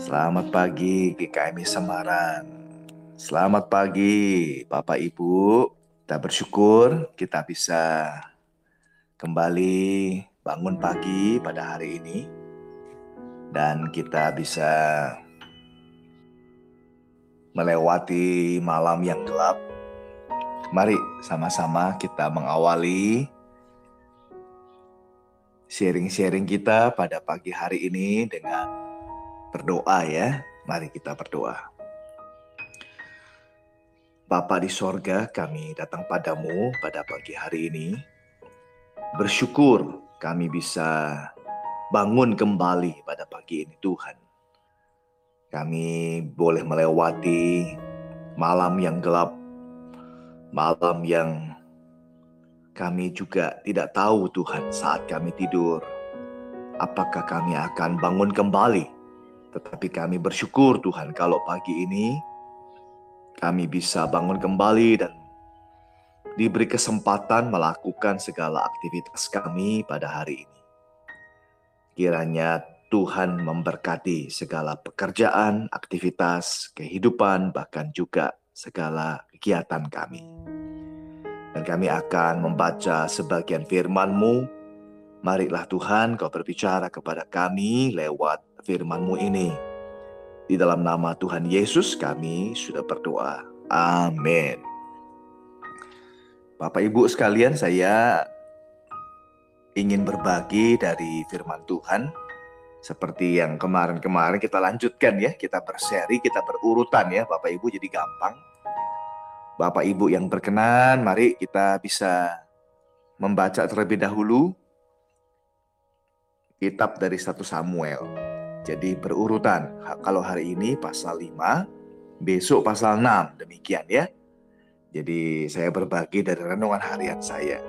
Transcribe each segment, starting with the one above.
Selamat pagi GKMI Semarang. Selamat pagi Bapak Ibu. Kita bersyukur kita bisa kembali bangun pagi pada hari ini. Dan kita bisa melewati malam yang gelap. Mari sama-sama kita mengawali sharing-sharing kita pada pagi hari ini dengan berdoa ya. Mari kita berdoa. Bapa di sorga, kami datang padamu pada pagi hari ini. Bersyukur kami bisa bangun kembali pada pagi ini Tuhan. Kami boleh melewati malam yang gelap, malam yang kami juga tidak tahu Tuhan saat kami tidur. Apakah kami akan bangun kembali tetapi kami bersyukur Tuhan kalau pagi ini kami bisa bangun kembali dan diberi kesempatan melakukan segala aktivitas kami pada hari ini. Kiranya Tuhan memberkati segala pekerjaan, aktivitas, kehidupan, bahkan juga segala kegiatan kami. Dan kami akan membaca sebagian firman-Mu. Marilah Tuhan kau berbicara kepada kami lewat firman-Mu ini. Di dalam nama Tuhan Yesus kami sudah berdoa. Amin. Bapak Ibu sekalian, saya ingin berbagi dari firman Tuhan. Seperti yang kemarin-kemarin kita lanjutkan ya, kita berseri, kita berurutan ya Bapak Ibu jadi gampang. Bapak Ibu yang berkenan, mari kita bisa membaca terlebih dahulu kitab dari satu Samuel. Jadi berurutan. Kalau hari ini pasal 5, besok pasal 6. Demikian ya. Jadi saya berbagi dari renungan harian saya.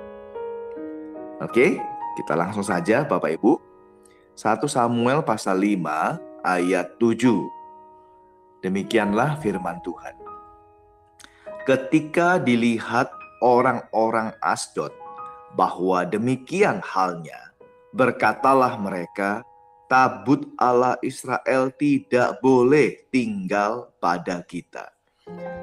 Oke, kita langsung saja Bapak Ibu. 1 Samuel pasal 5 ayat 7. Demikianlah firman Tuhan. Ketika dilihat orang-orang Asdod bahwa demikian halnya, berkatalah mereka, tabut Allah Israel tidak boleh tinggal pada kita.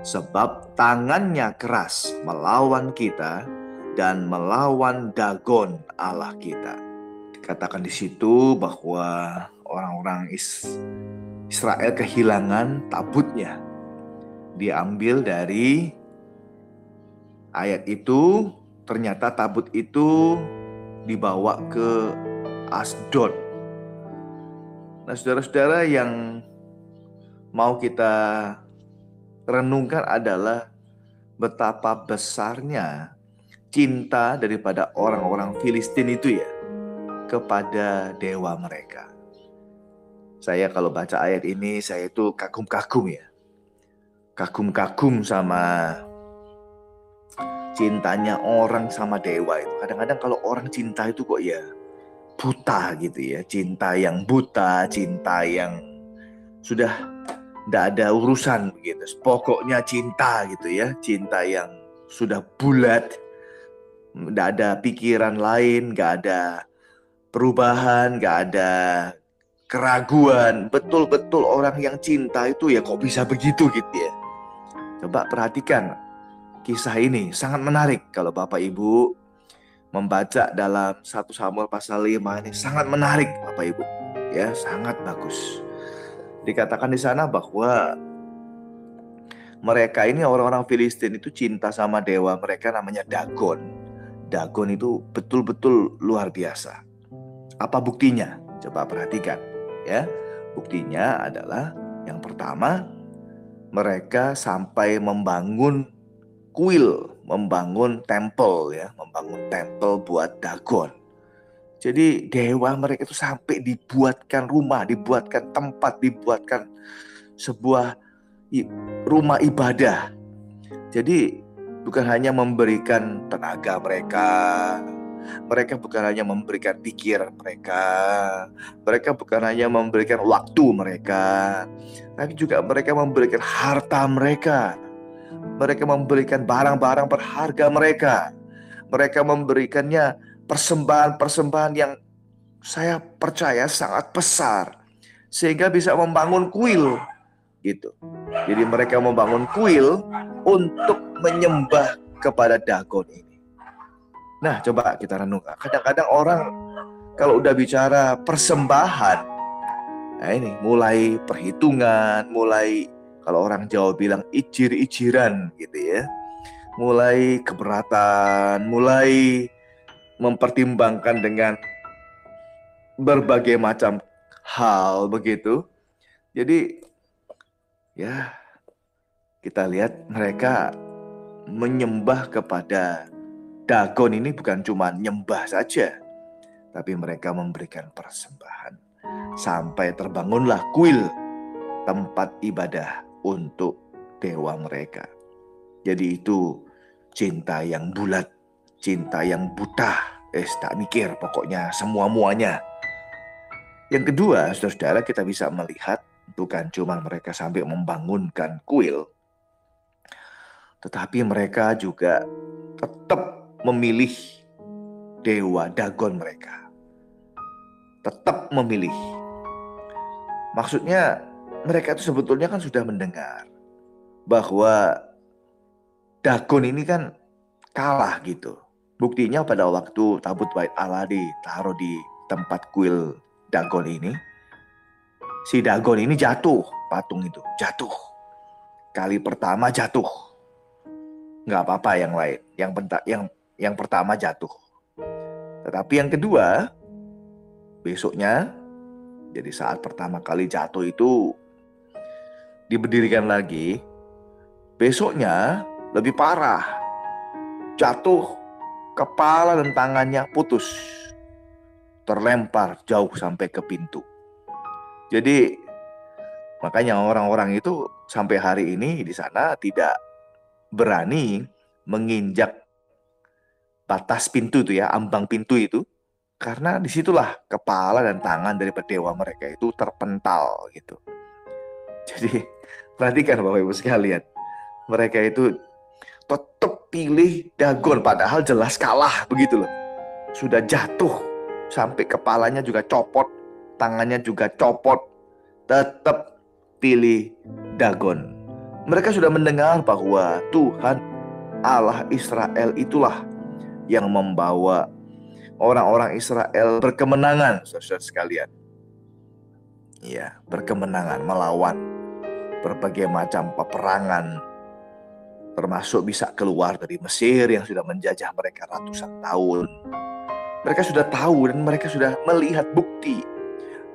Sebab tangannya keras melawan kita dan melawan Dagon Allah kita. Dikatakan di situ bahwa orang-orang Israel kehilangan tabutnya. Diambil dari ayat itu, ternyata tabut itu dibawa ke Asdod Nah, saudara-saudara yang mau kita renungkan adalah betapa besarnya cinta daripada orang-orang Filistin itu ya kepada dewa mereka. Saya kalau baca ayat ini saya itu kagum-kagum ya. Kagum-kagum sama cintanya orang sama dewa itu. Kadang-kadang kalau orang cinta itu kok ya buta gitu ya, cinta yang buta, cinta yang sudah tidak ada urusan gitu. Pokoknya cinta gitu ya, cinta yang sudah bulat, tidak ada pikiran lain, nggak ada perubahan, nggak ada keraguan. Betul-betul orang yang cinta itu ya kok bisa begitu gitu ya. Coba perhatikan kisah ini sangat menarik kalau Bapak Ibu membaca dalam satu Samuel pasal 5 ini sangat menarik Bapak Ibu. Ya, sangat bagus. Dikatakan di sana bahwa mereka ini orang-orang Filistin itu cinta sama dewa mereka namanya Dagon. Dagon itu betul-betul luar biasa. Apa buktinya? Coba perhatikan ya. Buktinya adalah yang pertama mereka sampai membangun kuil membangun temple ya, membangun temple buat Dagon. Jadi dewa mereka itu sampai dibuatkan rumah, dibuatkan tempat, dibuatkan sebuah rumah ibadah. Jadi bukan hanya memberikan tenaga mereka, mereka bukan hanya memberikan pikiran mereka, mereka bukan hanya memberikan waktu mereka, tapi juga mereka memberikan harta mereka mereka memberikan barang-barang berharga mereka. Mereka memberikannya persembahan-persembahan yang saya percaya sangat besar. sehingga bisa membangun kuil gitu. Jadi mereka membangun kuil untuk menyembah kepada Dagon ini. Nah, coba kita renungkan. Kadang-kadang orang kalau udah bicara persembahan, nah ini mulai perhitungan, mulai kalau orang Jawa bilang ijir-ijiran gitu ya. Mulai keberatan, mulai mempertimbangkan dengan berbagai macam hal begitu. Jadi ya kita lihat mereka menyembah kepada Dagon ini bukan cuma nyembah saja, tapi mereka memberikan persembahan sampai terbangunlah kuil tempat ibadah untuk dewa mereka. Jadi itu cinta yang bulat, cinta yang buta, eh tak mikir pokoknya semua muanya. Yang kedua, saudara-saudara kita bisa melihat bukan cuma mereka sampai membangunkan kuil, tetapi mereka juga tetap memilih dewa Dagon mereka. Tetap memilih. Maksudnya mereka itu sebetulnya kan sudah mendengar bahwa Dagon ini kan kalah gitu Buktinya pada waktu tabut bait Allah ditaruh di tempat kuil Dagon ini, si Dagon ini jatuh, patung itu jatuh. Kali pertama jatuh. Nggak apa-apa yang lain, yang yang yang pertama jatuh. Tetapi yang kedua, besoknya, jadi saat pertama kali jatuh itu diberdirikan lagi, besoknya lebih parah. Jatuh kepala dan tangannya putus. Terlempar jauh sampai ke pintu. Jadi makanya orang-orang itu sampai hari ini di sana tidak berani menginjak batas pintu itu ya, ambang pintu itu. Karena di situlah kepala dan tangan dari dewa mereka itu terpental gitu. Jadi perhatikan Bapak Ibu sekalian. Mereka itu tetap pilih Dagon padahal jelas kalah begitu loh. Sudah jatuh sampai kepalanya juga copot, tangannya juga copot. Tetap pilih Dagon. Mereka sudah mendengar bahwa Tuhan Allah Israel itulah yang membawa orang-orang Israel berkemenangan, saudara sekalian. Ya, berkemenangan melawan berbagai macam peperangan, termasuk bisa keluar dari Mesir yang sudah menjajah mereka ratusan tahun. Mereka sudah tahu dan mereka sudah melihat bukti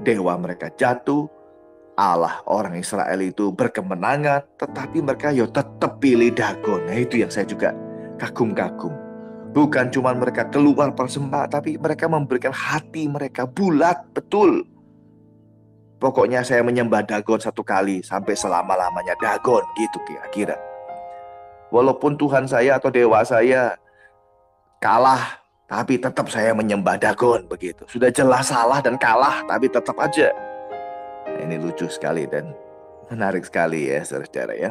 dewa mereka jatuh, Allah orang Israel itu berkemenangan, tetapi mereka yo tetap pilih Dagon. Nah itu yang saya juga kagum-kagum. Bukan cuma mereka keluar persembahan, tapi mereka memberikan hati mereka bulat betul. Pokoknya saya menyembah Dagon satu kali sampai selama-lamanya Dagon gitu kira-kira. Walaupun Tuhan saya atau dewa saya kalah, tapi tetap saya menyembah Dagon begitu. Sudah jelas salah dan kalah, tapi tetap aja. Nah, ini lucu sekali dan menarik sekali ya saudara-saudara ya.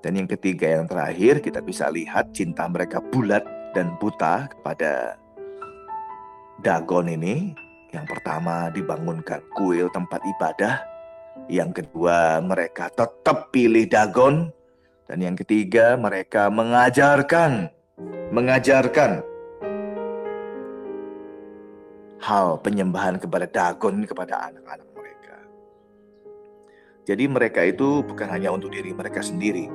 Dan yang ketiga yang terakhir kita bisa lihat cinta mereka bulat dan buta kepada Dagon ini. Yang pertama dibangunkan kuil tempat ibadah. Yang kedua mereka tetap pilih Dagon dan yang ketiga, mereka mengajarkan, mengajarkan hal penyembahan kepada Dagon kepada anak-anak mereka. Jadi mereka itu bukan hanya untuk diri mereka sendiri,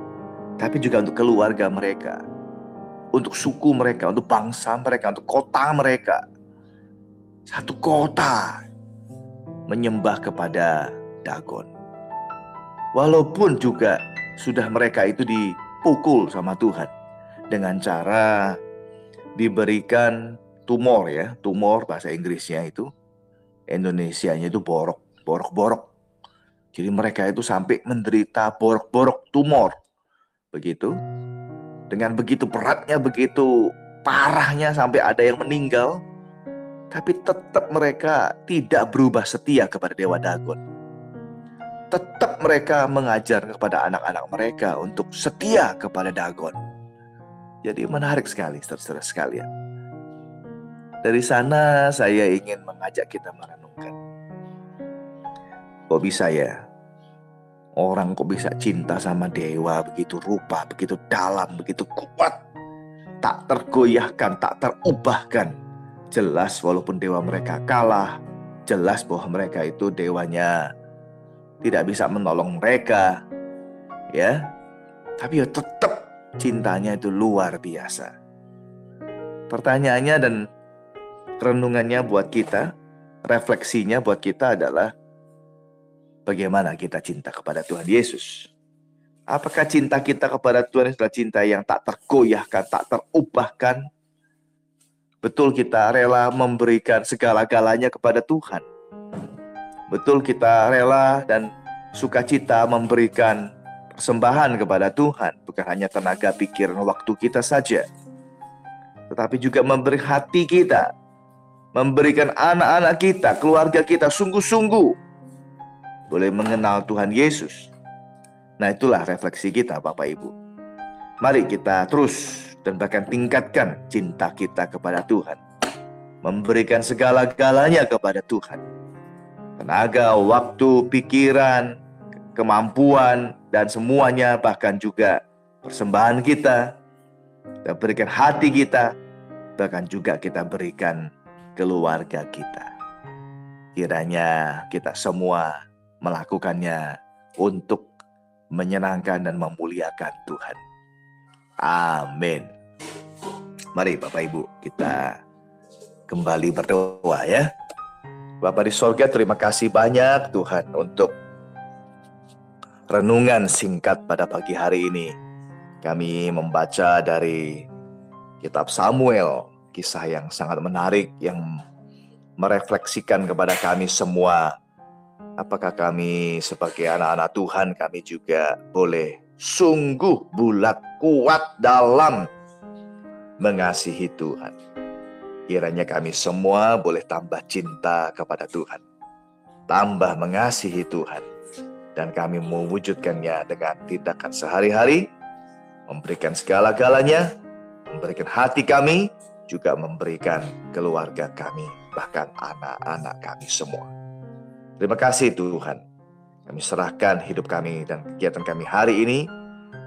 tapi juga untuk keluarga mereka, untuk suku mereka, untuk bangsa mereka, untuk kota mereka. Satu kota menyembah kepada Dagon. Walaupun juga sudah mereka itu dipukul sama Tuhan dengan cara diberikan tumor ya, tumor bahasa Inggrisnya itu Indonesianya itu borok, borok-borok. Jadi mereka itu sampai menderita borok-borok tumor. Begitu. Dengan begitu beratnya, begitu parahnya sampai ada yang meninggal. Tapi tetap mereka tidak berubah setia kepada Dewa Dagon tetap mereka mengajar kepada anak-anak mereka untuk setia kepada Dagon. Jadi menarik sekali, saudara sekalian. Dari sana saya ingin mengajak kita merenungkan. Kok bisa ya? Orang kok bisa cinta sama dewa begitu rupa, begitu dalam, begitu kuat. Tak tergoyahkan, tak terubahkan. Jelas walaupun dewa mereka kalah, jelas bahwa mereka itu dewanya tidak bisa menolong mereka. Ya. Tapi ya tetap cintanya itu luar biasa. Pertanyaannya dan renungannya buat kita, refleksinya buat kita adalah bagaimana kita cinta kepada Tuhan Yesus. Apakah cinta kita kepada Tuhan adalah cinta yang tak tergoyahkan, tak terubahkan? Betul kita rela memberikan segala-galanya kepada Tuhan. Betul kita rela dan sukacita memberikan persembahan kepada Tuhan, bukan hanya tenaga, pikiran, waktu kita saja. Tetapi juga memberi hati kita, memberikan anak-anak kita, keluarga kita sungguh-sungguh boleh mengenal Tuhan Yesus. Nah, itulah refleksi kita, Bapak Ibu. Mari kita terus dan bahkan tingkatkan cinta kita kepada Tuhan. Memberikan segala-galanya kepada Tuhan. Tenaga, waktu, pikiran, kemampuan, dan semuanya bahkan juga persembahan kita. Kita berikan hati kita, bahkan juga kita berikan keluarga kita. Kiranya kita semua melakukannya untuk menyenangkan dan memuliakan Tuhan. Amin. Mari Bapak Ibu kita kembali berdoa ya. Bapak di sorga terima kasih banyak Tuhan untuk renungan singkat pada pagi hari ini. Kami membaca dari kitab Samuel, kisah yang sangat menarik yang merefleksikan kepada kami semua Apakah kami sebagai anak-anak Tuhan kami juga boleh sungguh bulat kuat dalam mengasihi Tuhan. Kiranya kami semua boleh tambah cinta kepada Tuhan. Tambah mengasihi Tuhan. Dan kami mewujudkannya dengan tindakan sehari-hari. Memberikan segala-galanya. Memberikan hati kami. Juga memberikan keluarga kami. Bahkan anak-anak kami semua. Terima kasih Tuhan. Kami serahkan hidup kami dan kegiatan kami hari ini.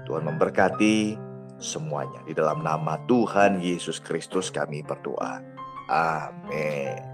Tuhan memberkati semuanya. Di dalam nama Tuhan Yesus Kristus kami berdoa. Amin.